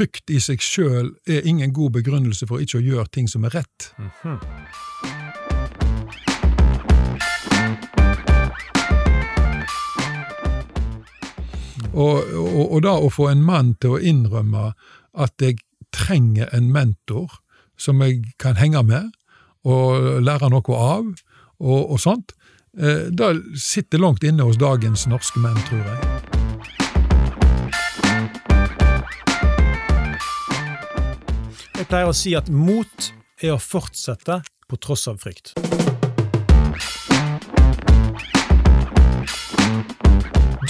frykt i seg sjøl er ingen god begrunnelse for ikke å gjøre ting som er rett. Og, og, og da å få en mann til å innrømme at jeg trenger en mentor som jeg kan henge med og lære noe av, og, og sånt, eh, det sitter langt inne hos dagens norske menn, tror jeg. Pleier å si at mot er å fortsette på tross av frykt.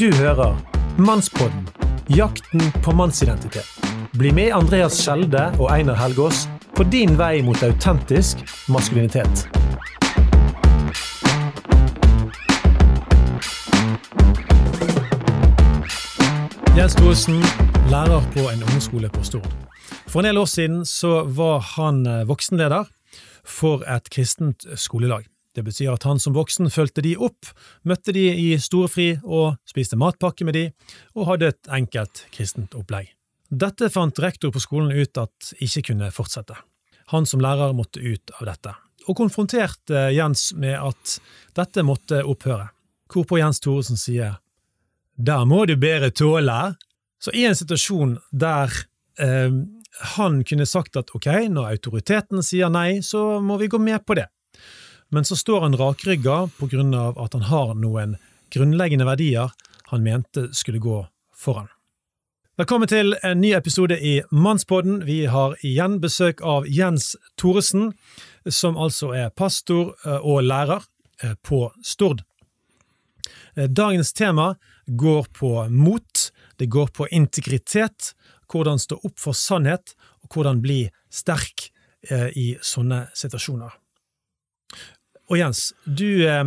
Du hører Mannspodden jakten på mannsidentitet. Bli med Andreas Skjelde og Einar Helgaas på din vei mot autentisk maskulinitet. Jens Thoresen, lærer på en ungdomsskole på Stord. For en del år siden så var han eh, voksenleder for et kristent skolelag. Det betyr at han som voksen fulgte de opp, møtte de i storefri og spiste matpakke med de, og hadde et enkelt kristent opplegg. Dette fant rektor på skolen ut at ikke kunne fortsette. Han som lærer måtte ut av dette, og konfronterte Jens med at dette måtte opphøre. Hvorpå Jens Thoresen sier der må du bedre tåle. Så i en situasjon der eh, han kunne sagt at ok, når autoriteten sier nei, så må vi gå med på det. Men så står han rakrygga av at han har noen grunnleggende verdier han mente skulle gå foran. Velkommen til en ny episode i Mannspodden. Vi har igjen besøk av Jens Thoresen, som altså er pastor eh, og lærer eh, på Stord. Eh, Dagens tema går på mot, det går på integritet, hvordan stå opp for sannhet, og hvordan bli sterk eh, i sånne situasjoner. Og Jens, du, eh,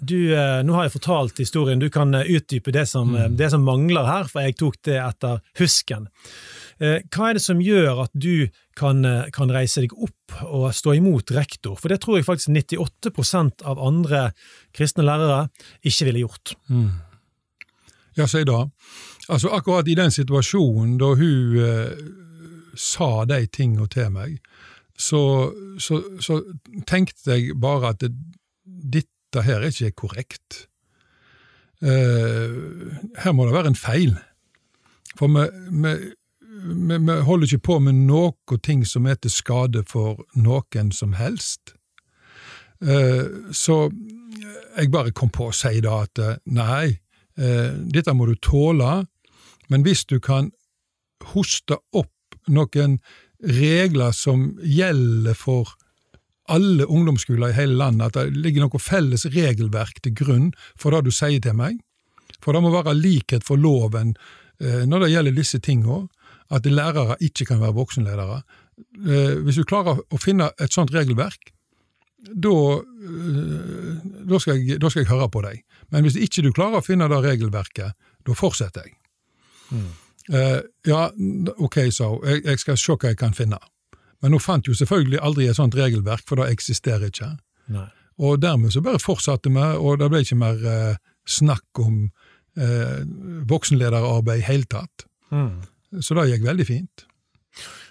du, eh, nå har jeg fortalt historien, du kan eh, utdype det som, mm. det som mangler her, for jeg tok det etter husken. Hva er det som gjør at du kan, kan reise deg opp og stå imot rektor? For det tror jeg faktisk 98% av andre kristne lærere ikke ville gjort. Ja, si da. Altså, akkurat i den situasjonen da hun eh, sa de tingene til meg, så, så, så tenkte jeg bare at det, dette her er ikke korrekt. Eh, her må det være en feil. For vi, vi, vi, vi holder ikke på med noe ting som er til skade for noen som helst. Eh, så jeg bare kom på å si da at eh, nei, dette må du tåle, men hvis du kan hoste opp noen regler som gjelder for alle ungdomsskoler i hele landet, at det ligger noe felles regelverk til grunn for det du sier til meg, for det må være likhet for loven eh, når det gjelder disse tingene, at lærere ikke kan være voksenledere. Eh, hvis du klarer å finne et sånt regelverk, da, eh, skal da skal jeg høre på deg. Men hvis ikke du klarer å finne det regelverket, da fortsetter jeg. Eh, ja, ok, sa hun, jeg, jeg skal se hva jeg kan finne. Men hun fant jo selvfølgelig aldri et sånt regelverk, for det eksisterer ikke. Nei. Og dermed så bare fortsatte vi, og det ble ikke mer eh, snakk om eh, voksenlederarbeid i hele tatt. Så det gikk veldig fint.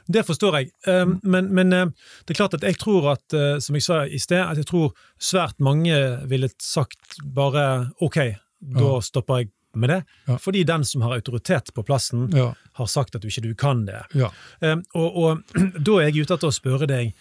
Det forstår jeg, Um, men, men eh, det er klart at jeg tror at, eh, som jeg sa i sted, at jeg tror svært mange ville sagt bare ok, da stopper jeg med det. Ja. Fordi den som har autoritet på plassen, Ja, har sagt at du ikke du kan det. ja. Um, og, og da er jeg ute etter å spørre deg,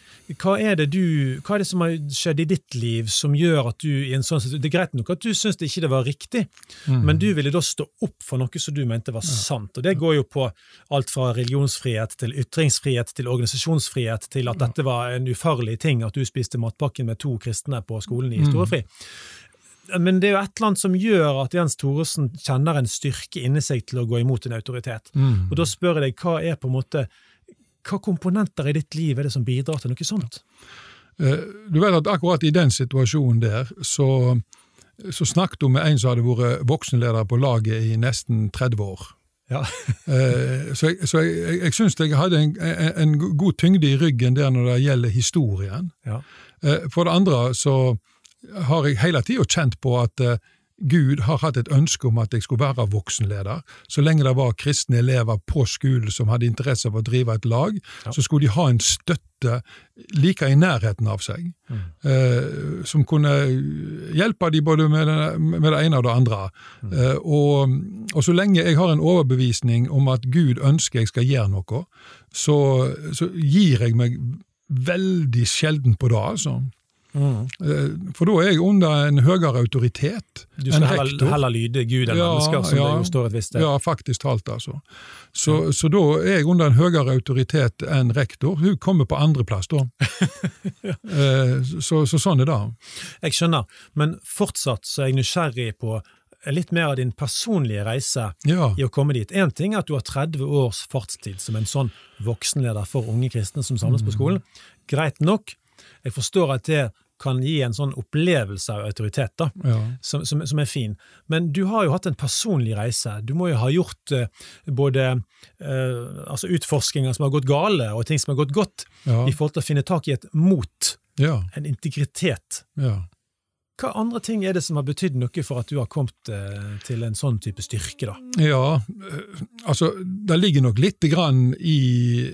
hva er, det du, hva er det som har skjedd i ditt liv som gjør at du i en sånn Det er greit nok at du syns det ikke var riktig, Mm. men du ville da stå opp for noe som du mente var sant. Og det går jo på alt fra religionsfrihet til ytringsfrihet til organisasjonsfrihet til at dette var en ufarlig ting at du spiste matpakken med to kristne på skolen i Storefri. Men det er jo et eller annet som gjør at Jens Thoresen kjenner en styrke inni seg til å gå imot en autoritet. Mm. Og da spør jeg deg, hva er på en måte hva komponenter i ditt liv er det som bidrar til noe sånt? Eh, Du vet at akkurat i den situasjonen der, så, så snakket hun med en som hadde vært voksenleder på laget i nesten 30 år. Ja. Eh, Så jeg, så jeg, jeg, syns jeg hadde en, en, en god tyngde i ryggen der når det gjelder historien. Ja. Eh, For det andre så har jeg hele tida kjent på at eh, Gud har hatt et ønske om at jeg skulle være voksenleder. Så lenge det var kristne elever på skolen som hadde interesse av å drive et lag, Ja. så skulle de ha en støtte like i nærheten av seg, Mm. eh, som kunne hjelpe dem både med det, med det ene og det andre. Mm. Eh, og, og så lenge jeg har en overbevisning om at Gud ønsker jeg skal gjøre noe, så, så gir jeg meg veldig sjelden på det, altså. Mm. Eh, For da er jeg under en høyere autoritet Du enn skal heller, rektor. heller lyde Gud enn Ja, mennesker, som ja. det jo står et visst sted. Ja, faktisk talt, altså. Så, så da er jeg under en høyere autoritet enn rektor. Hun kommer på andreplass, da. Eh, så, så sånn er det. Jeg skjønner, men fortsatt så er jeg nysgjerrig på litt mer av din personlige reise Ja. i å komme dit. Én ting er at du har 30 års fartstid som en sånn voksenleder for unge kristne som samles på skolen. Greit nok. Jeg forstår at det kan gi en sånn opplevelse av autoritet, da, ja. som, som, som er fin. Men du har jo hatt en personlig reise. Du må jo ha gjort uh, både uh, altså utforskinger som har gått gale, og ting som har gått godt, Ja. i forhold til å finne tak i et mot, Ja. en integritet. ja. Hva andre ting er det som har betydd noe for at du har kommet eh, til en sånn type styrke, da? Ja, altså det ligger nok lite grann i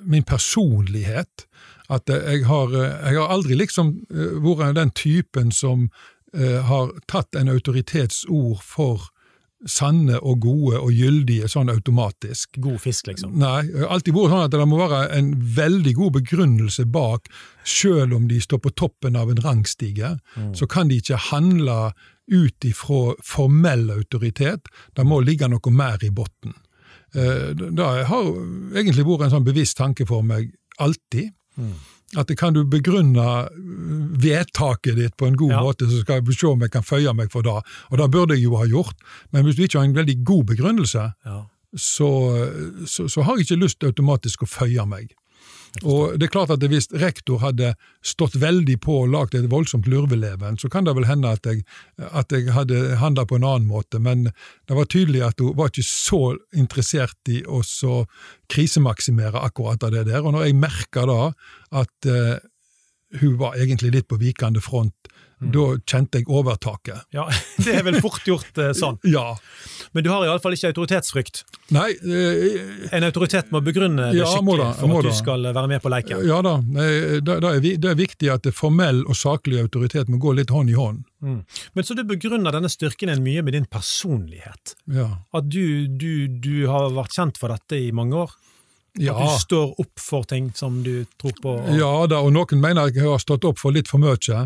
min personlighet. At jeg har, eh, jeg har aldri liksom eh, vært den typen som eh, har tatt en autoritetsord for sanne og gode og gyldige sånn automatisk. God fisk, liksom. Nei, alltid vært sånn at det må være en veldig god begrunnelse bak, selv om de står på toppen av en rangstige, så kan de ikke handle ut ifra formell autoritet, det må ligge noe mer i botten. Eh, Det har egentlig vært en sånn bevisst tanke for meg alltid. At det kan du begrunne vedtaket ditt på en god Ja. måte, så skal jeg se om jeg kan føye meg for det. Og det burde jeg jo ha gjort, men hvis du ikke har en veldig god begrunnelse, Ja. så, så, så har jeg ikke lyst automatisk å føye meg. Og det er klart at Hvis rektor hadde stått veldig på og lagd et voldsomt lurveleven, så kan det vel hende at jeg, at jeg hadde handla på en annen måte, men det var tydelig at hun var ikke så interessert i å krisemaksimere akkurat av det der. Og når jeg merka da at uh, hun var egentlig litt på vikende front, da kjente jeg overtaket. ja, det er vel fort gjort eh, sånn. Ja. Men du har iallfall ikke autoritetsfrykt. Nei, eh, En autoritet må begrunne det Ja, skikkelig da, for at du da. skal være med på leiken. Ja da, det, det, det er viktig at det formell og saklig autoritet må gå litt hånd i hånd. Mm. Men så du begrunner denne styrken din mye med din personlighet. Ja. At du, du, du har vært kjent for dette i mange år. Ja. At du står opp for ting som du tror på. og- ja da, og noen mener jeg har stått opp for litt for mye.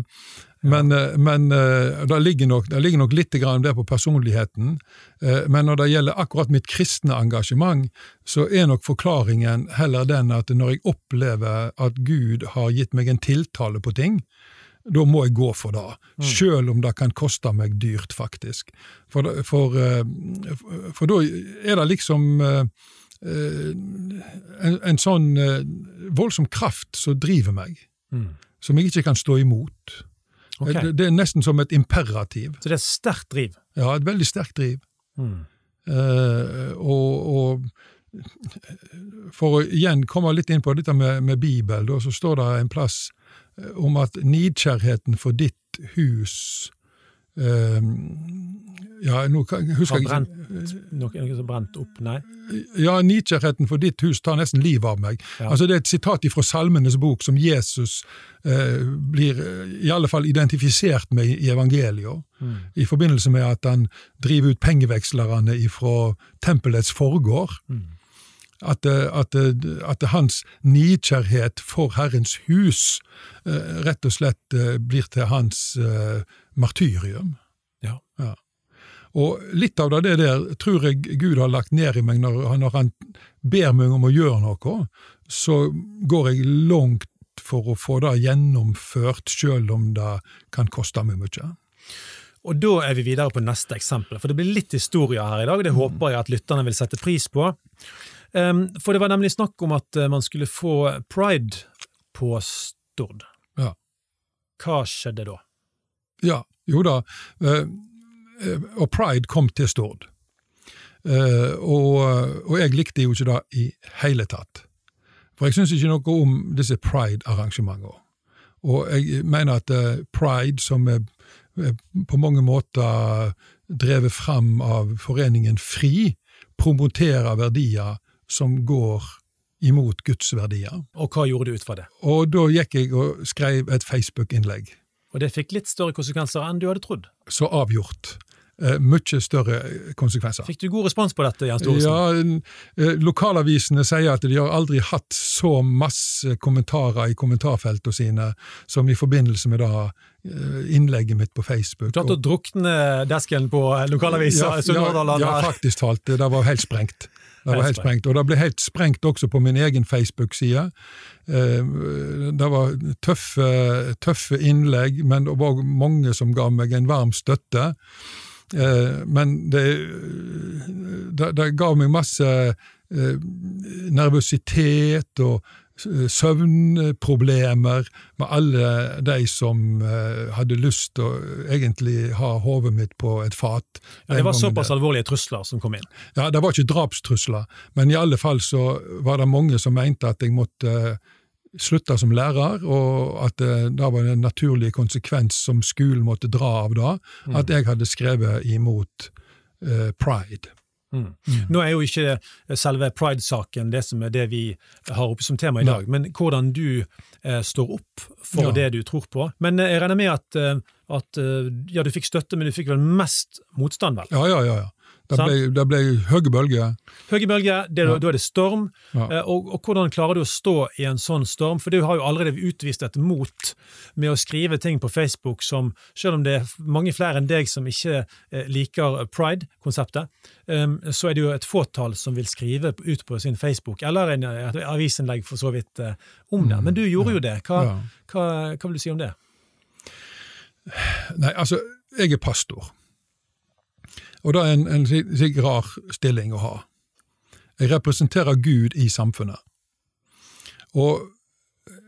Men, eh, men eh, det, ligger nok, det ligger nok litt grann der på personligheten. Eh, Men når det gjelder akkurat mitt kristne engasjement, så er nok forklaringen heller den at når jeg opplever at Gud har gitt meg en tiltale på ting, da må jeg gå for det, selv om det kan koste meg dyrt, faktisk. For, for, for da er det liksom en, en sånn voldsom kraft som driver meg, Mm. som jeg ikke kan stå imot. Ok. Det, det er nesten som et imperativ. Så det er sterkt driv. Ja, et veldig sterkt driv. Mm. Eh, og, og for å igjen komme litt inn på dette med, med Bibel, da, så står det en plass eh, om at nidkjærheten for ditt hus Ja, nå husker jeg ikke noe, som brent opp? Nei? Ja, nidkjærheten for ditt hus tar nesten livet av meg. Ja. Altså Det er et sitat fra Salmenes bok som Jesus eh, blir eh, i alle fall identifisert med i evangeliet, Mm. i forbindelse med at han driver ut pengevekslerne fra tempelets forgård. Mm. At, eh, at, eh, at hans nidkjærhet for Herrens hus eh, rett og slett eh, blir til hans eh, martyrium. Ja. Og litt av det der tror jeg Gud har lagt ned i meg når, han- når han ber meg om å gjøre noe, så går jeg langt for å få det gjennomført, selv om det kan koste meg mye. Og da er vi videre på neste eksempel, for det blir litt historier her i dag. Det håper jeg at lytterne vil sette pris på. Um, for det var nemlig snakk om at eh, man skulle få pride på Stord. Ja. Hva skjedde da? Ja, jo da. eh, eh, Og Pride kom til Stord. Eh, Og, og jeg likte jo ikke det i hele tatt. For jeg syns ikke noe om disse pride-arrangementene. Og jeg mener at pride, som er på mange måter drevet fram av foreningen FRI, promoterer verdier som går imot Guds verdier. Og hva gjorde du ut fra det? Og da gikk jeg og skrev et Facebook-innlegg. Og det fikk litt større konsekvenser enn du hadde trodd? Så avgjort. Eh, mye større konsekvenser. Fikk du god respons på dette, Jens Thoresen? Ja, eh, Lokalavisene sier at de har aldri hatt så masse kommentarer i kommentarfeltene sine som i forbindelse med da eh, innlegget mitt på Facebook. Du klarte å drukne desken på lokalavisa ja, Sunnhordland? Ja, ja, faktisk talt. Det var helt sprengt. Det var helt sprengt. Og det ble helt sprengt også på min egen Facebook-side. Det var tøffe, tøffe innlegg, men det var mange som ga meg en varm støtte. Men det, det, det ga meg masse nervøsitet og søvnproblemer med alle de som hadde lyst til å egentlig ha hodet mitt på et fat. Ja, det var såpass alvorlige trusler som kom inn? Ja, det var ikke drapstrusler, men i alle fall så var det mange som mente at jeg måtte slutte som lærer, og at det da var en naturlig konsekvens som skolen måtte dra av da, at jeg hadde skrevet imot uh, pride. Mm. Nå er jo ikke selve pride-saken det som er det vi har oppe som tema i dag, Nei. men hvordan du eh, står opp for ja. det du tror på. Men jeg regner med at, at ja, du fikk støtte, men du fikk vel mest motstand, vel? Ja, ja, ja. ja. Det ble, det ble høye bølger. Høye bølger, da ja. er det storm. Ja. Og, og, hvordan klarer du å stå i en sånn storm? For du har jo allerede utvist et mot med å skrive ting på Facebook som, selv om det er mange flere enn deg som ikke eh, liker pride-konseptet, um, så er det jo et fåtall som vil skrive ut på sin Facebook, eller en, et avisinnlegg for så vidt uh, om det. Men du gjorde jo det. Hva, ja. hva, hva vil du si om det? Nei, altså, jeg er pastor. Og det er en, en slik rar stilling å ha. Jeg representerer Gud i samfunnet. Og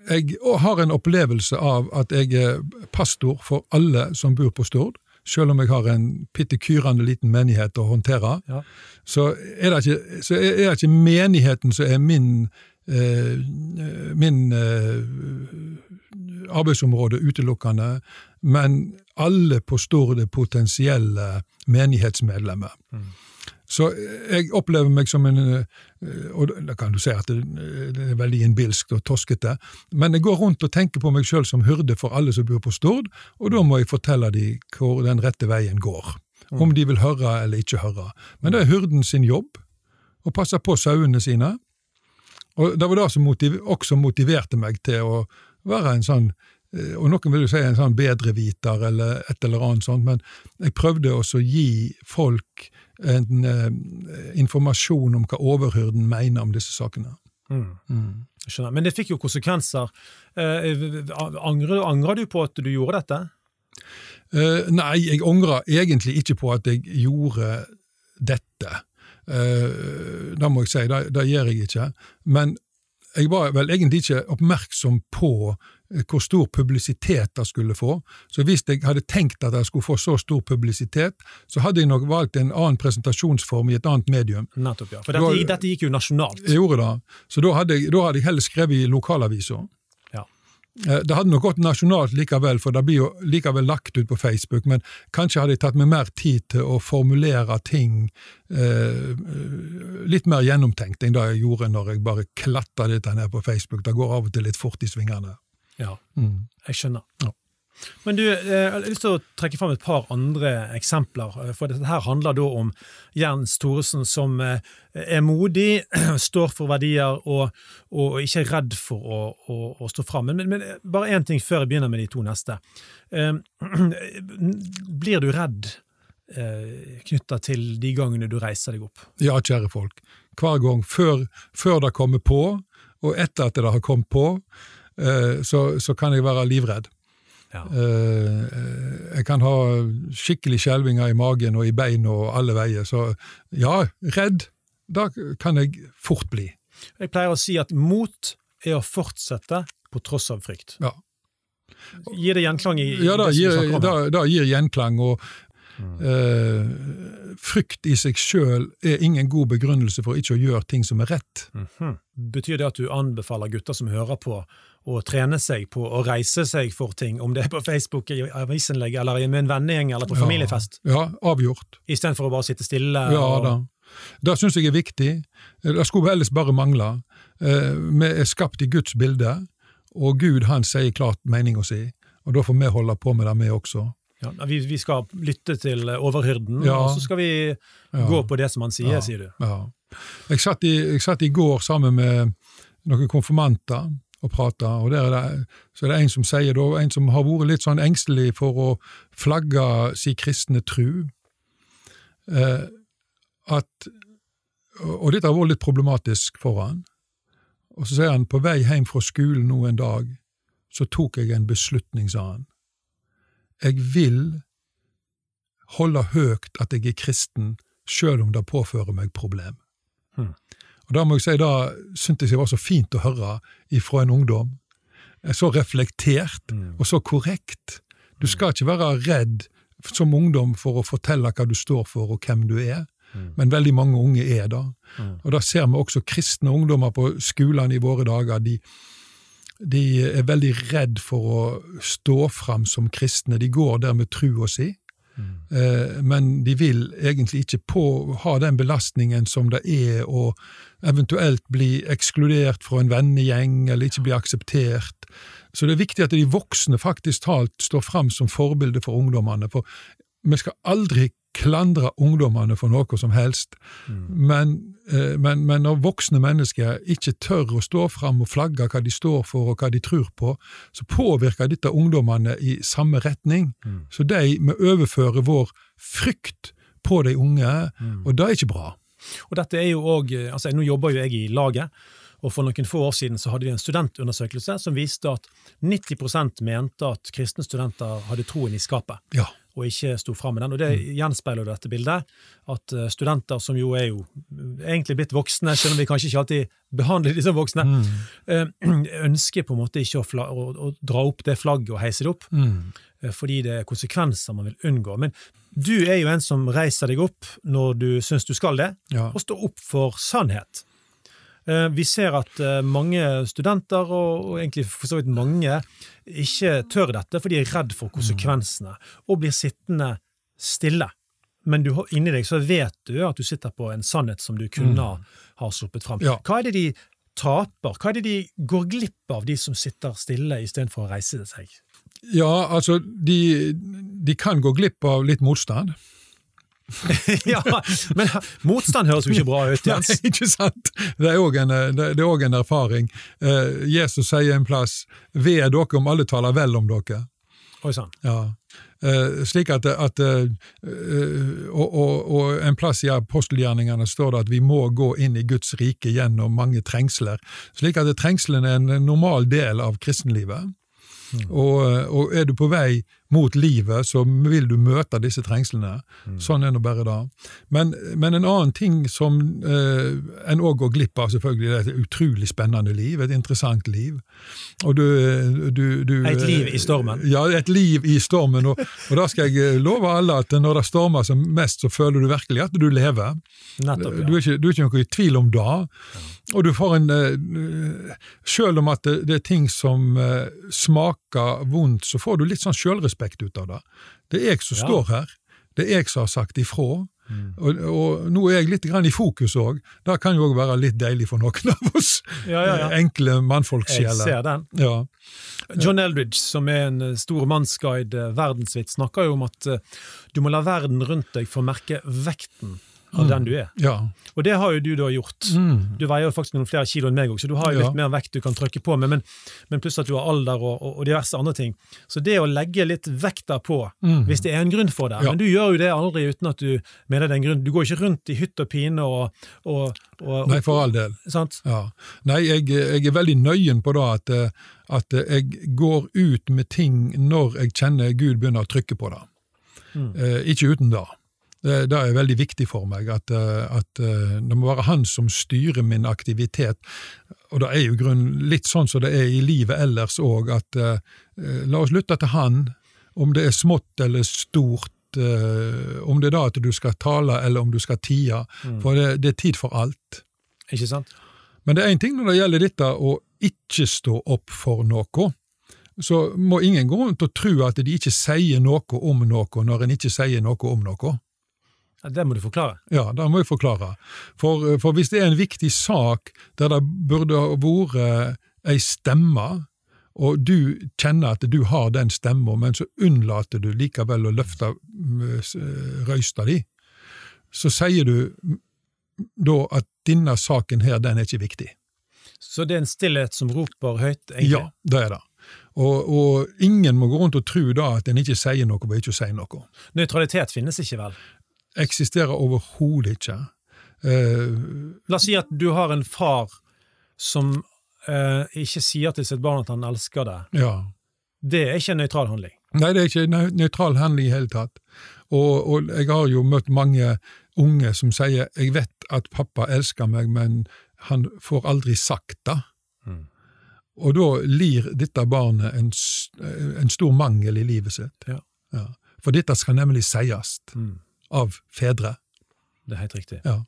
jeg har en opplevelse av at jeg er pastor for alle som bor på Stord. Selv om jeg har en pittekyrende liten menighet å håndtere, ja. så, er det ikke, så er det ikke menigheten som er min, eh, min eh, arbeidsområde utelukkende, men alle på Stord er potensielle menighetsmedlemmer. Mm. Så jeg opplever meg som en Og da kan du si at det, er veldig innbilskt og toskete, men jeg går rundt og tenker på meg sjøl som hyrde for alle som bor på Stord, og da må jeg fortelle dem hvor den rette veien går. Mm. Om de vil høre eller ikke høre. Men det er hyrden sin jobb å passe på sauene sine. Og det var det som motiv også motiverte meg til å være en sånn Eh, og noen vil jo si en sånn bedreviter eller et eller annet sånt, men jeg prøvde også å gi folk en eh, informasjon om hva overhyrden mener om disse sakene. Mm. Mm. Skjønner. Men det fikk jo konsekvenser. Eh, angrer, angrer, du på at du gjorde dette? Eh, nei, jeg angrer egentlig ikke på at jeg gjorde dette. det må jeg si, det, det gjør jeg ikke. Men jeg var vel egentlig ikke oppmerksom på Eh, hvor stor publisitet det skulle få. Så hvis jeg hadde tenkt at jeg skulle få så stor publisitet, så hadde jeg nok valgt en annen presentasjonsform i et annet medium. Nettopp, ja. For dette, da, dette gikk jo nasjonalt. Jeg gjorde det. Så da hadde da hadde jeg heller skrevet i lokalaviser. Ja. Eh, det hadde nok gått nasjonalt likevel, for det blir jo likevel lagt ut på Facebook, men kanskje hadde jeg tatt meg mer tid til å formulere ting eh, litt mer gjennomtenkt enn det jeg gjorde når jeg bare klatta dette ned på Facebook. Det går av og til litt fort i svingene. Ja, mm. jeg skjønner. Ja. Men du, eh, jeg har lyst til å trekke fram et par andre eksempler. Eh, for dette her handler da om Jens Thoresen som eh, er modig, står for verdier og, og ikke er redd for å, å, å stå fram. Men, men, men, bare én ting før jeg begynner med de to neste. Blir du redd knytta til de gangene du reiser deg opp? Ja, kjære folk. Hver gang. Før, før det kommer på, og etter at det har kommet på. Eh, så, så, kan jeg være livredd. Ja. Eh, jeg kan ha skikkelig skjelvinger i magen og i bein og alle veier. Så ja, redd, da kan jeg fort bli. Jeg pleier å si at mot er å fortsette på tross av frykt. Ja. Gir det gjenklang i Ja, da gir, da, da gir gjenklang. og Eh, frykt i seg sjøl er ingen god begrunnelse for ikke å gjøre ting som er rett. Mhm. Betyr det at du anbefaler gutter som hører på, å trene seg på å reise seg for ting, om det er på Facebook, i avisinnlegg, eller med en vennegjeng, eller på familiefest, Ja, avgjort. istedenfor å bare sitte stille? Ja og... da. Det syns jeg er viktig. Det skulle ellers bare mangle. Eh, Vi er skapt i Guds bilde, og Gud han sier klart meninga si. Og da får vi holde på med det, vi også. Ja, vi, vi skal lytte til overhyrden, Ja. og så skal vi Ja. gå på det som han sier, Ja. sier du. Ja. Jeg, satt i, jeg satt i går sammen med noen konfirmanter og prata, og der er det, så er det en som sier da, en som har vært litt sånn engstelig for å flagge si kristne tru, eh, at Og dette har vært litt problematisk for han. Og så sier han på vei hjem fra skolen nå en dag, så tok jeg en beslutning, sa han. Jeg vil holde høyt at jeg er kristen, sjøl om det påfører meg problem. Hmm. Og Da må jeg si, da syntes jeg var så fint å høre ifra en ungdom. Så reflektert Mm. og så korrekt. Du skal ikke være redd som ungdom for å fortelle hva du står for og hvem du er, Mm. men veldig mange unge er det. Mm. Og da ser vi også kristne ungdommer på skolene i våre dager. De, de er veldig redd for å stå fram som kristne. De går der med trua si, Mm. eh, men de vil egentlig ikke på, ha den belastningen som det er å eventuelt bli ekskludert fra en vennegjeng, eller ikke bli akseptert. Så det er viktig at de voksne faktisk talt står fram som forbilde for ungdommene. For vi skal aldri klandre ungdommene for noe som helst, Mm. men, eh, men, men når voksne mennesker ikke tør å stå fram og flagge hva de står for og hva de tror på, så påvirker dette ungdommene i samme retning. Mm. Så de vi overfører vår frykt på de unge, Mm. og det er ikke bra. Og dette er jo også, altså Nå jobber jo jeg i laget, og for noen få år siden så hadde vi en studentundersøkelse som viste at 90% mente at kristne studenter hadde troen i skapet, Ja. Og ikke sto fram med den. Og Det gjenspeiler dette bildet, at eh, studenter som jo er jo egentlig blitt voksne, selv om vi kanskje ikke alltid behandler de som voksne, Mm. eh, ønsker på en måte ikke å, å, å dra opp det flagget og heise det opp, Mm. eh, fordi det er konsekvenser man vil unngå. Men du er jo en som reiser deg opp når du syns du skal det, Ja. og står opp for sannhet. Eh, Vi ser at eh, mange studenter, og egentlig for så vidt mange, ikke tør dette, for de er redd for konsekvensene, og blir sittende stille. Men du, inni deg så vet du at du sitter på en sannhet som du kunne ha sluppet fram. Ja. Hva er det de taper? Hva er det de går glipp av, de som sitter stille istedenfor å reise seg? ja, altså, de, de kan gå glipp av litt motstand. ja, men motstand høres jo ikke bra ut, Jens. Nei, ikke sant? Det er òg en, en erfaring. Eh, Jesus sier en plass 'Ved dere om alle taler vel om dere'. Oi sann. Ja. Eh, slik at, at eh, og, og, og en plass i apostelgjerningene står det at vi må gå inn i Guds rike gjennom mange trengsler. Slik at trengselen er en normal del av kristenlivet. Og, og er du på vei mot livet, så vil du møte disse trengslene. Sånn er nå bare det. Men, men en annen ting som eh, en òg går glipp av, selvfølgelig, det er et utrolig spennende liv. Et interessant liv. Og du, du, du Et liv i stormen. Ja, et liv i stormen. Og, og da skal jeg love alle at når det stormer som mest, så føler du virkelig at du lever. Nettopp, Du ja. er ikke, du er ikke noe i tvil om det. Og du får en eh, Selv om at det, det er ting som eh, smaker vondt, så får du litt sånn sjølrespekt ut av det. Det er jeg som Ja. står her. Det er jeg som har sagt ifra. Mm. Og, og nå er jeg litt grann i fokus òg. Det kan jo òg være litt deilig for noen av oss Ja, ja, enkle Jeg ser den. Ja. John Eldridge, som er en eh, stor mannsguide, verdensvidt, snakker jo om at du må la verden rundt deg få merke vekten av den du er. ja. Og det har jo du da gjort. Mm. Du veier jo faktisk noen flere kilo enn meg òg, så du har jo Ja. litt mer vekt du kan trykke på med, men, men pluss at du har alder og, og, diverse andre ting. Så det å legge litt vekta på, Mm. hvis det er en grunn for det Ja. Men du gjør jo det aldri uten at du mener det er en grunn. Du går ikke rundt i hytt og pine og, og, og, Nei, for all del. Sant? Ja. Nei, jeg, jeg er veldig nøyen på det at, at jeg går ut med ting når jeg kjenner Gud begynner å trykke på det. Mm. Eh, ikke uten det. Det, det er veldig viktig for meg at, eh, at eh, det må være han som styrer min aktivitet. Og det er jo grunnen litt sånn som det er i livet ellers òg, at eh, la oss lytte til han, om det er smått eller stort om det er da at du skal tale, eller om du skal tie. For det, det er tid for alt. Ikke sant? Men det er én ting når det gjelder dette å ikke stå opp for noe. Så må ingen gå rundt og tro at de ikke sier noe om noe når en ikke sier noe om noe. Ja, Det må du forklare. Ja, det må jeg forklare. For, for hvis det er en viktig sak der det burde ha vært ei stemme, og du kjenner at du har den stemma, men så unnlater du likevel å løfte mm, røysta di, så sier du mm, da at denne saken her, den er ikke viktig. Så det er en stillhet som roper høyt, egentlig? Ja, det er det. Og, og ingen må gå rundt og tro da at en ikke sier noe ved ikke å si noe. Nøytralitet finnes ikke, vel? Eksisterer overhodet ikke. Uh, La oss si at du har en far som uh, ikke sier til sitt barn at han elsker det. ja. Det er ikke en nøytral handling. Nei, det er ikke en nøytral handling i hele tatt. Og, og jeg har jo møtt mange unge som sier 'jeg vet at pappa elsker meg, men han får aldri sagt det'. Mm. Og da lir dette barnet en, en stor mangel i livet sitt. Ja. Ja. For dette skal nemlig sies Mm. Av fedre. Det er helt riktig. Ja.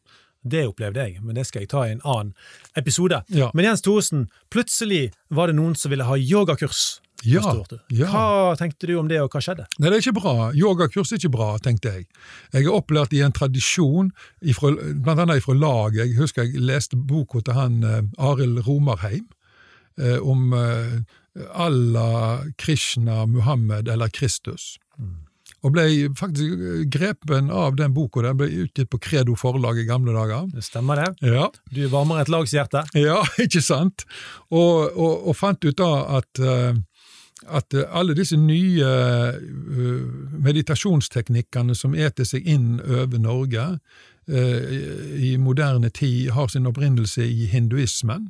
Det opplevde jeg, men det skal jeg ta i en annen episode. Ja. Men Jens Thoresen, plutselig var det noen som ville ha yogakurs. Ja, ja. Hva tenkte du om det, og hva skjedde? Nei, det er ikke bra. Yogakurs er ikke bra, tenkte jeg. Jeg er opplært i en tradisjon, ifra, blant annet fra laget. Jeg husker jeg leste boka til han eh, Arild Romarheim eh, om eh, Allah, Krishna, Muhammed eller Kristus. Og ble faktisk eh, grepen av den boka. Den ble utgitt på Credo forlag i gamle dager. Det stemmer det. Ja, Du varmer et lags hjerte. ja ikke sant? Og, og, og fant ut da at eh, at alle disse nye eh, meditasjonsteknikkene som eter seg inn over Norge i moderne tid, har sin opprinnelse i hinduismen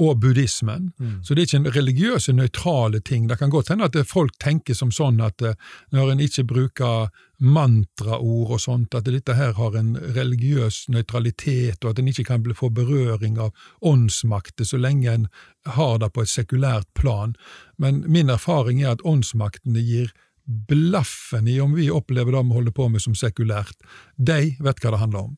og buddhismen. Så det er ikke en religiøse, nøytrale ting. Det kan godt hende at folk tenker som sånn at eh, når en ikke bruker mantraord og sånt, at dette her har en religiøs nøytralitet, og at en ikke kan få berøring av åndsmakter så lenge en har det på et sekulært plan. Men min erfaring er at åndsmaktene gir blaffen i om vi opplever det vi holder på med som sekulært. De vet hva det handler om.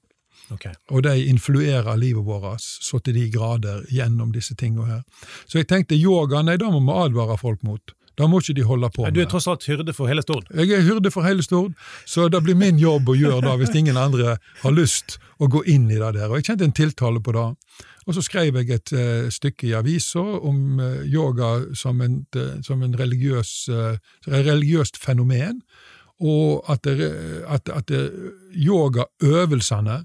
Ok. Og de influerer livet vårt så til de grader gjennom disse tingene her. Så jeg tenkte yoga, nei, da må vi advare folk mot. Da må ikke de holde på med. Du er tross alt hyrde for hele Stord. Jeg er hyrde for hele Stord, så det blir min jobb å gjøre det hvis ingen andre har lyst å gå inn i det der. Og jeg kjente en tiltale på det. Og så skrev jeg et uh, stykke i avisa om uh, yoga som, en, uh, som en religiøs, et religiøst fenomen, og at, det, at, at yogaøvelsene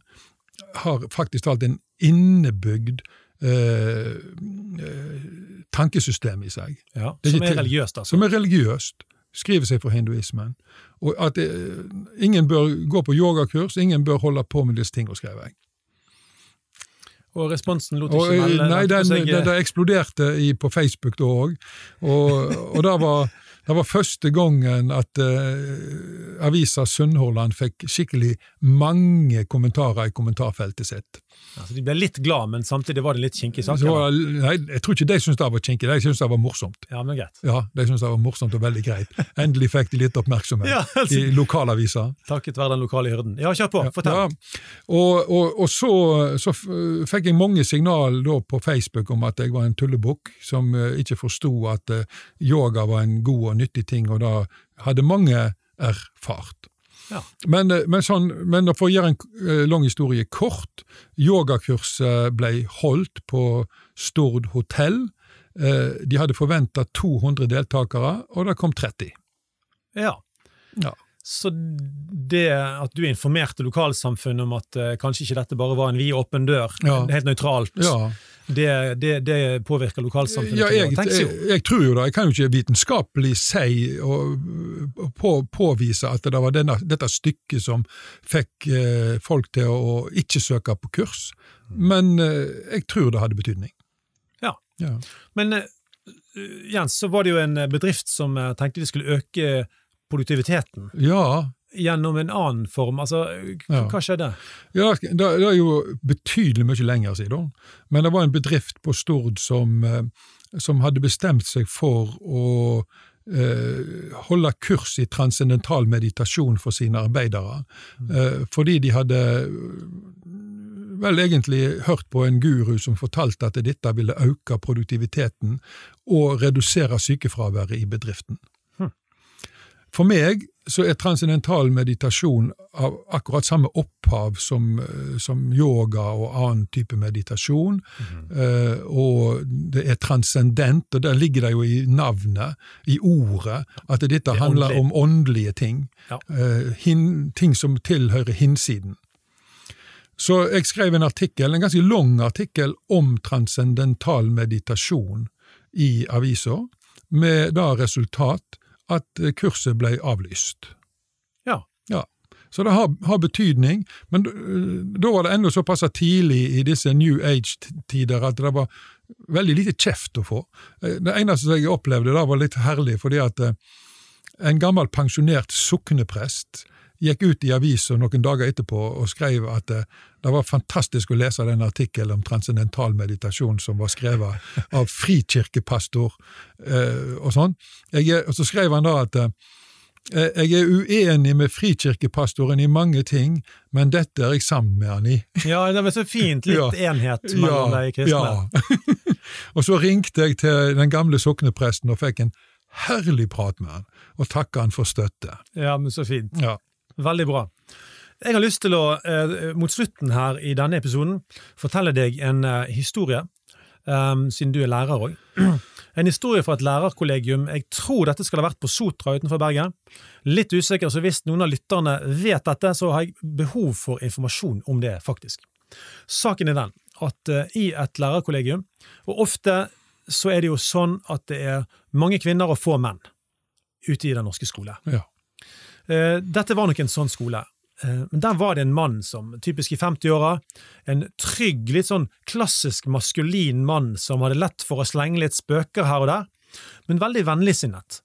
har faktisk talt en innebygd eh, eh, tankesystem i seg Ja, som er religiøst, altså. som er religiøst, skriver seg fra hinduismen. Og at det, ingen bør gå på yogakurs, ingen bør holde på med disse tingene, skrev jeg. Og responsen lot ikke melde nei, den, den, den, den eksploderte i, på Facebook da òg, og, og det var, det var første gangen at uh, avisa Sunnhordland fikk skikkelig mange kommentarer i kommentarfeltet sitt. altså, De ble litt glad, men samtidig var det litt kinkig sak. Nei, jeg tror ikke de syntes det var kinkig, de syntes det var morsomt. Ja, men greit. Ja, de syntes det var morsomt og veldig greit. Endelig fikk de litt oppmerksomhet Ja, altså. i lokalaviser. Takket være den lokale hyrden. Ja, kjør på, fortell. Ja, og, og, og så, så fikk jeg mange signal da på Facebook om at jeg var en tullebukk som eh, ikke forsto at eh, yoga var en god og nyttig ting, og da hadde mange erfart. Ja. Men, eh, men, sånn, men for å gjøre en eh, lang historie kort, yogakurset ble holdt på Stord hotell. Eh, De hadde forventa 200 deltakere, og det kom 30. Ja. Ja. Så det at du informerte lokalsamfunnet om at kanskje ikke dette bare var en vid åpen dør, Ja. helt nøytralt, Ja. Det, det, det påvirker lokalsamfunnet Ja, jeg, jeg, jeg tror jo det. Jeg kan jo ikke vitenskapelig si og, på, påvise at det var denne, dette stykket som fikk eh, folk til å ikke søke på kurs, men eh, jeg tror det hadde betydning. Ja. Ja. Men eh, Jens, så var det jo en bedrift som eh, tenkte de skulle øke produktiviteten Ja, gjennom en annen form. Altså, Ja. hva skjedde? ja det, det er jo betydelig mye lenger siden, men det var en bedrift på Stord som, eh, som hadde bestemt seg for å eh, holde kurs i transcendental meditasjon for sine arbeidere, eh, fordi de hadde vel egentlig hørt på en guru som fortalte at dette ville øke produktiviteten og redusere sykefraværet i bedriften. For meg så er transcendental meditasjon av akkurat samme opphav som, som yoga og annen type meditasjon. Mm. Uh, og det er transcendent, og der ligger det jo i navnet, i ordet, at dette det handler åndelig. om åndelige ting. Ja. Uh, hin, ting som tilhører hinsiden. Så jeg skrev en artikkel, en ganske lang artikkel om transcendental meditasjon i avisa, med da resultat at kurset ble avlyst. Ja. ja. Så det har, har betydning, men da var det ennå såpass tidlig i disse New Age-tider at det var veldig lite kjeft å få. Eh, det eneste jeg opplevde da var litt herlig, fordi at eh, en gammel pensjonert sokneprest gikk ut i avisa noen dager etterpå og skrev at det, eh, det var fantastisk å lese den artikkelen om transcendental meditasjon som var skrevet av frikirkepastor eh, og sånn. og så skrev han da at eh, jeg er uenig med frikirkepastoren i mange ting, men dette er jeg sammen med han i. Ja, det var så fint. Litt ja, enhet mellom ja, de kristne. Ja. og så ringte jeg til den gamle soknepresten og fikk en herlig prat med han, og takka han for støtte. Ja, men så fint. Ja. Veldig bra. Jeg har lyst til å, eh, mot slutten her i denne episoden, fortelle deg en eh, historie, um, siden du er lærer òg. En historie fra et lærerkollegium. Jeg tror dette skal ha vært på Sotra utenfor Bergen. Litt usikker, så hvis noen av lytterne vet dette, så har jeg behov for informasjon om det, faktisk. Saken er den at uh, i et lærerkollegium, og ofte så er det jo sånn at det er mange kvinner og få menn ute i den norske skole. Ja. Eh, dette var nok en sånn skole. Eh, men der var det en mann som, typisk i 50-åra, en trygg, litt sånn klassisk maskulin mann som hadde lett for å slenge litt spøker her og der, men veldig vennligsinnet.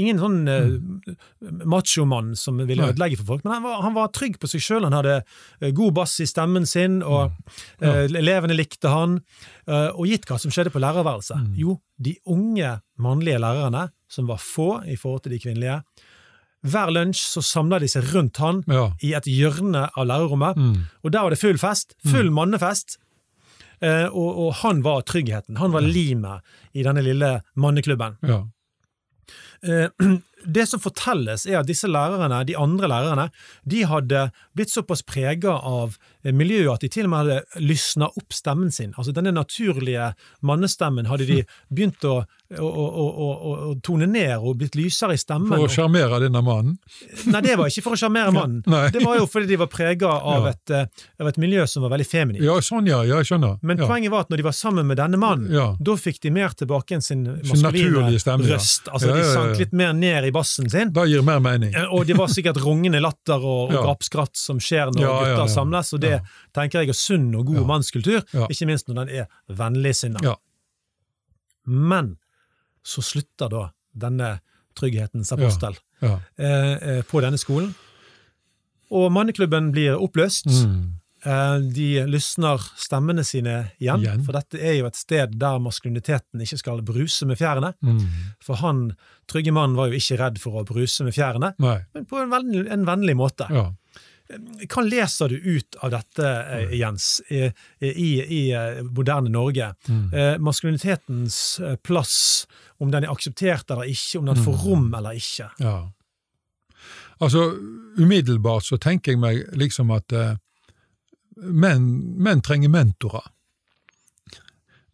Ingen sånn mm. uh, machomann som ville ødelegge for folk, men han var, han var trygg på seg sjøl. Han hadde uh, god bass i stemmen sin, og mm. ja. uh, elevene likte han. og gitt hva som skjedde på lærerværelset? Mm. Jo, de unge mannlige lærerne, som var få i forhold til de kvinnelige, hver lunsj så samla de seg rundt han ja. i et hjørne av lærerrommet, mm. og der var det full fest. Full mm. mannefest. Eh, og, og, han var tryggheten. Han var limet i denne lille manneklubben. Ja. Eh, det som fortelles, er at disse lærerne, de andre lærerne, de hadde blitt såpass prega av miljøet at de til og med hadde lysna opp stemmen sin. Altså Denne naturlige mannestemmen hadde de begynt å, å, å, å tone ned og blitt lysere i stemmen. For å sjarmere denne mannen? Nei, det var ikke for å sjarmere mannen. det var jo fordi de var prega av, ja. av, et miljø som var veldig feminint. Ja, sånn ja, jeg skjønner. Men ja. poenget var at når de var sammen med denne mannen, ja. da fikk de mer tilbake enn sin maskuline røst. Altså De sank litt mer ned i bassen sin. Det gir mer mening. Eh, og det var sikkert rungende latter og, og ja. grapskratt som skjer når ja, gutter ja, samles, og det tenker jeg er sunn og god mannskultur, ikke minst når den er vennligsinna. Men så slutter da denne trygghetens apostel eh, eh, på denne skolen, og manneklubben blir oppløst. Mm. Eh, de lysner stemmene sine igjen, igjen, for dette er jo et sted der maskuliniteten ikke skal bruse med fjærene. Mm. For han trygge mannen var jo ikke redd for å bruse med fjærene, Nei. men på en, vennlig, en vennlig måte. Ja. Hva leser du ut av dette, eh, Jens, i, i, i moderne Norge? Mm. Eh, maskulinitetens plass, om den er akseptert eller ikke, om den får mm. rom eller ikke? Ja. Altså, umiddelbart så tenker jeg meg liksom at eh, menn, menn trenger mentorer.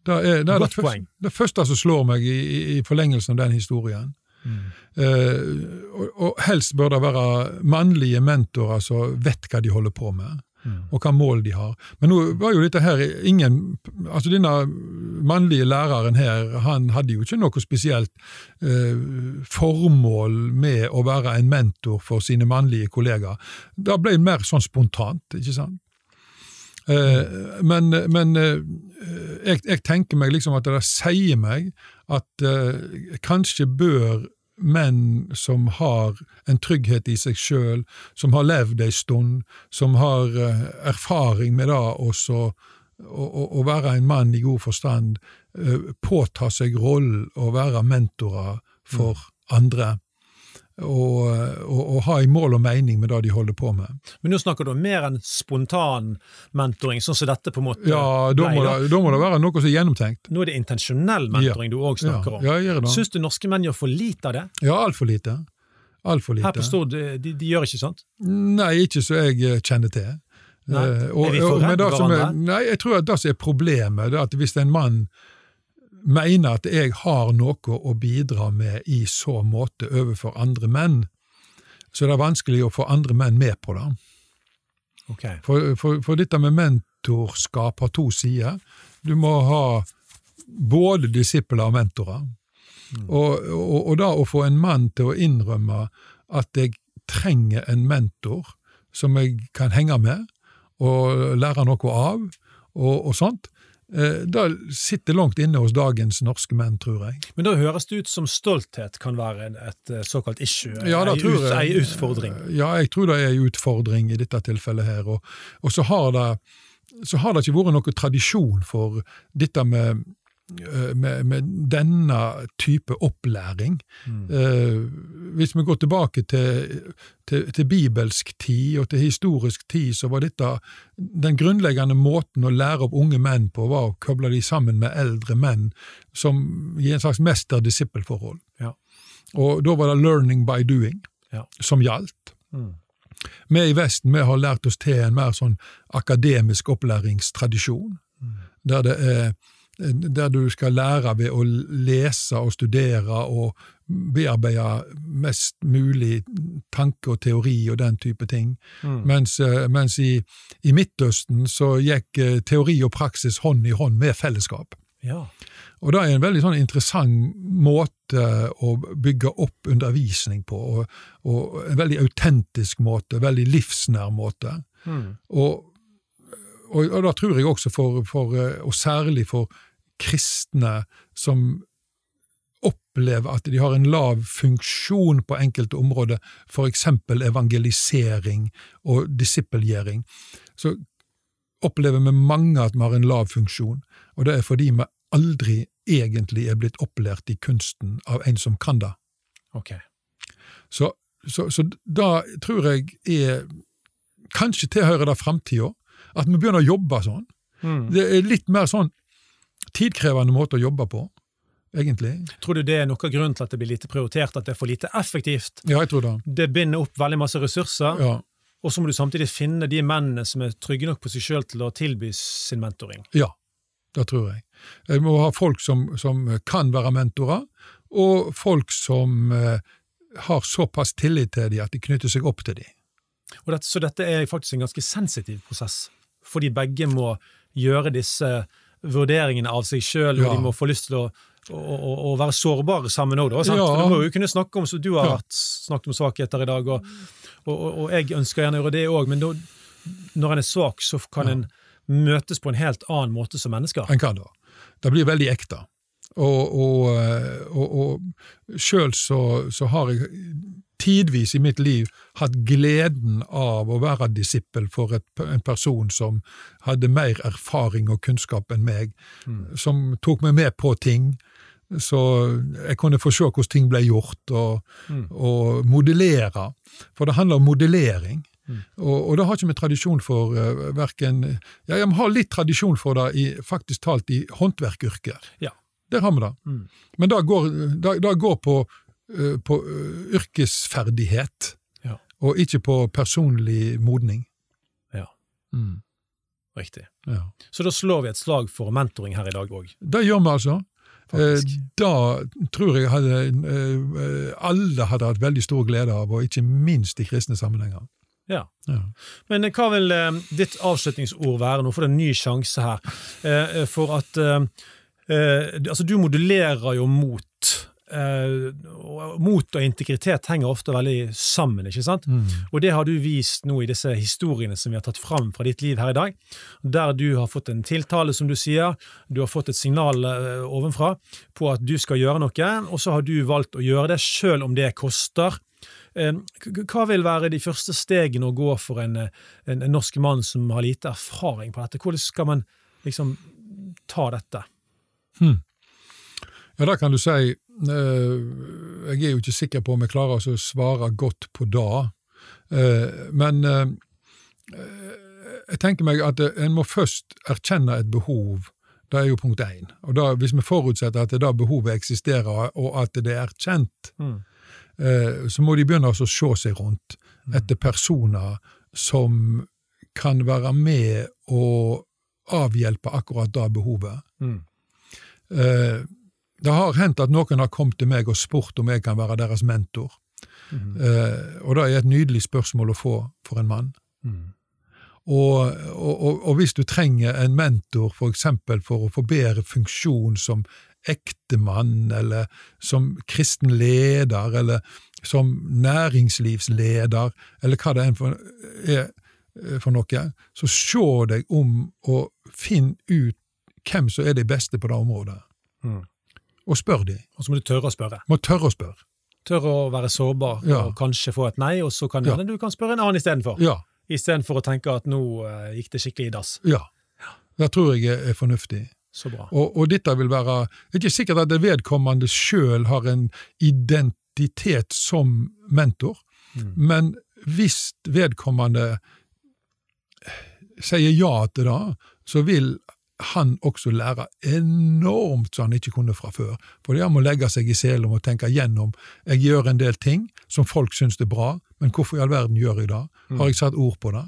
Det er, det, er det, første, det, første, som slår meg i, i forlengelsen av den historien. Mm. Eh, og, og, helst bør det være mannlige mentorer som vet hva de holder på med, mm. og hva mål de har. Men nå var jo dette her ingen altså Denne mannlige læreren her, han hadde jo ikke noe spesielt eh, formål med å være en mentor for sine mannlige kollegaer. Det ble mer sånn spontant, ikke sant? Eh, men, men eh, jeg, jeg, tenker meg liksom at det sier meg at eh, kanskje bør menn som har en trygghet i seg sjøl, som har levd ei stund, som har erfaring med det også, å, være en mann i god forstand, påta seg rollen å være mentorer for andre. Og, og, og ha i mål og mening med det de holder på med. Men nå snakker du om mer enn spontan mentoring, sånn som dette på en måte Ja, da må, det, da må det være noe som er gjennomtenkt. Nå er det intensjonell mentoring du òg snakker ja, om. Ja, om. Syns du norske menn gjør for lite av det? Ja, altfor lite. Altfor lite. Her på Stord, de, de gjør ikke sånt? Nei, ikke så jeg eh, kjenner til. Nei. Eh, og- Er vi for redde er- hverandre? Nei, jeg tror at det som er problemet, det er at hvis en mann mener at jeg har noe å bidra med i så måte overfor andre menn, så er det vanskelig å få andre menn med på det. Okay. For, for, for dette med mentorskap har to sider. Du må ha både disipler og mentorer. Og, og, og da å få en mann til å innrømme at jeg trenger en mentor som jeg kan henge med og lære noe av, og, og sånt, det sitter langt inne hos dagens norske menn, tror jeg. Men da høres det ut som stolthet kan være et eh, såkalt issue, Ja, ei, ut, ei utfordring. Ja, jeg tror det er ei utfordring i dette tilfellet her. Og, og så, har det, så har det ikke vært noe tradisjon for dette med, eh, med, med denne type opplæring. Eh, hvis vi går tilbake til, til, til bibelsk tid og til historisk tid, så var dette den grunnleggende måten å lære opp unge menn på, var å koble de sammen med eldre menn, som i en slags mester-disippelforhold. Ja. Og da var det 'learning by doing' Ja. som gjaldt. Mm. Vi i Vesten vi har lært oss til en mer sånn akademisk opplæringstradisjon, der, det er, der du skal lære ved å lese og studere og bearbeide mest mulig tanke og teori og den type ting. Mm. Mens, eh, mens i, i Midtøsten så gikk eh, teori og praksis hånd i hånd med fellesskap. Ja. Og det er en veldig sånn interessant måte å bygge opp undervisning på, og, og en veldig autentisk måte, veldig livsnær måte. Mm. Og, og, og da tror jeg også for, for, eh, og særlig for kristne som opplever at de har en lav funksjon på enkelte områder, for eksempel evangelisering og disippelgjering, så opplever vi mange at vi har en lav funksjon, og det er fordi vi aldri egentlig er blitt opplært i kunsten av en som kan det. Okay. Så, så, så da tror jeg er Kanskje tilhører det framtida, at vi begynner å jobbe sånn. Mm. Det er litt mer sånn tidkrevende måte å jobbe på, egentlig. Tror du det er noe av grunnen til at det blir lite prioritert, at det er for lite effektivt? Ja, jeg tror det. Det binder opp veldig masse ressurser, Ja, og så må du samtidig finne de mennene som er trygge nok på seg sjøl til å tilby sin mentoring. ja det tror jeg. Jeg må ha folk som, som kan være mentorer, og folk som eh, har såpass tillit til dem at de knytter seg opp til dem. Så dette er faktisk en ganske sensitiv prosess, fordi begge må gjøre disse vurderingene av seg sjøl, og de må få lyst til å, å, være sårbare sammen òg, sant? Ja. For du må jo kunne snakke om, som du har vært, snakket om svakheter i dag, og, og, og, jeg ønsker gjerne å gjøre det òg, men da, når en er svak, så kan Ja. en møtes på en helt annen måte som mennesker. En kan det. Det blir veldig ekte. Og, og, eh, og, og sjøl så, så har jeg tidvis i mitt liv hatt gleden av å være disippel for et, en person som hadde mer erfaring og kunnskap enn meg, som tok meg med på ting. Så jeg kunne få se hvordan ting ble gjort, og, Mm. og modellere. For det handler om modellering. Mm. Og, og det har ikke vi tradisjon for uh, verken Ja, vi har litt tradisjon for det i, faktisk talt i håndverkyrker. Ja. Der har vi det. Mm. Men det går, det, det går på, på uh, yrkesferdighet, Ja. og ikke på personlig modning. Ja. Mm. Riktig. Ja. Så da slår vi et slag for mentoring her i dag òg, Det gjør vi altså. faktisk. Eh, Da tror jeg hadde, eh, alle hadde hatt veldig stor glede av, og ikke minst i kristne sammenhenger. Ja. Ja. Men eh, hva vil eh, ditt avslutningsord være? Nå får du en ny sjanse her. Eh, eh, for at eh, eh, Altså, du modulerer jo mot. Og mot og integritet henger ofte veldig sammen, ikke sant? Mm. Og det har du vist nå i disse historiene som vi har tatt fram fra ditt liv her i dag, der du har fått en tiltale, som du sier, du har fått et signal uh, ovenfra på at du skal gjøre noe, og så har du valgt å gjøre det selv om det koster. Uh, Hva vil være de første stegene å gå for en, en, en norsk mann som har lite erfaring på dette? Hvordan skal man liksom ta dette? Ja, det kan du si. Eh, jeg er jo ikke sikker på om jeg klarer å svare godt på det. Eh, men eh, jeg tenker meg at en må først erkjenne et behov. Det er jo punkt én. Og da, Hvis vi forutsetter at det da behovet eksisterer, og at det er erkjent, Mm. så må de begynne å se seg rundt etter personer som kan være med og avhjelpe akkurat det behovet. Mm. Eh, Det har hendt at noen har kommet til meg og spurt om jeg kan være deres mentor. Mm. Eh, Og det er et nydelig spørsmål å få for en mann. Mm. Og, og, og, hvis du trenger en mentor for eksempel for å få bedre funksjon som ektemann, eller som kristen leder, eller som næringslivsleder, eller hva det enn for, er for noe, så se deg om og finn ut hvem som er de beste på det området, Mm. Og spør de. Og så må du tørre å spørre. Må tørre å spørre. Tørre å være sårbar Ja. og kanskje få et nei, og så kan Ja. du kan spørre en annen istedenfor. Ja, Istedenfor å tenke at nå uh, gikk det skikkelig i dass. ja. Det tror jeg er, er fornuftig. Så bra. Og, og dette vil være Det er ikke sikkert at det vedkommende sjøl har en identitet som mentor, Mm. men hvis vedkommende sier ja til det, så vil han også lære enormt som han ikke kunne fra før. Fordi han må legge seg i selen og tenke gjennom jeg gjør en del ting som folk syns er bra, men hvorfor i all verden gjør jeg det? Har jeg satt ord på det?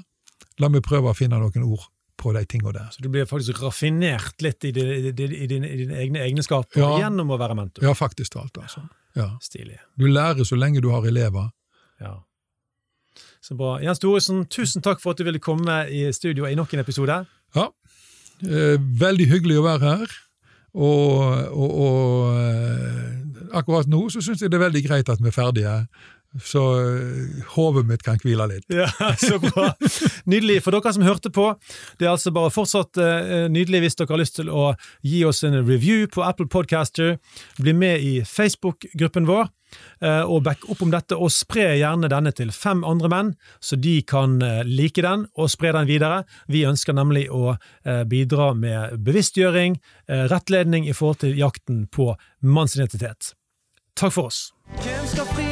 La meg prøve å finne noen ord på de tingene der. Så du blir faktisk raffinert litt i, din- din- dine, egne egenskaper Ja. gjennom å være mentor. Ja, faktisk talt, altså. Ja. Stilig. Du lærer så lenge du har elever. Ja. Så bra. Jens Thoresen, tusen takk for at du ville komme i studio i nok en episode. Ja, veldig hyggelig å være her. Og, og, og eh, akkurat nå så syns jeg det er veldig greit at vi er ferdige, så eh, hodet mitt kan hvile litt. Ja, Så bra. Nydelig. For dere som hørte på, det er altså bare fortsatt eh, nydelig hvis dere har lyst til å gi oss en review på Apple Podcaster. Bli med i Facebook-gruppen vår, eh, og back opp om dette, og spre gjerne denne til fem andre menn, så de kan eh, like den og spre den videre. Vi ønsker nemlig å eh, bidra med bevisstgjøring, eh, rettledning i forhold til jakten på mannsidentitet. Takk for oss. Hvem skal fri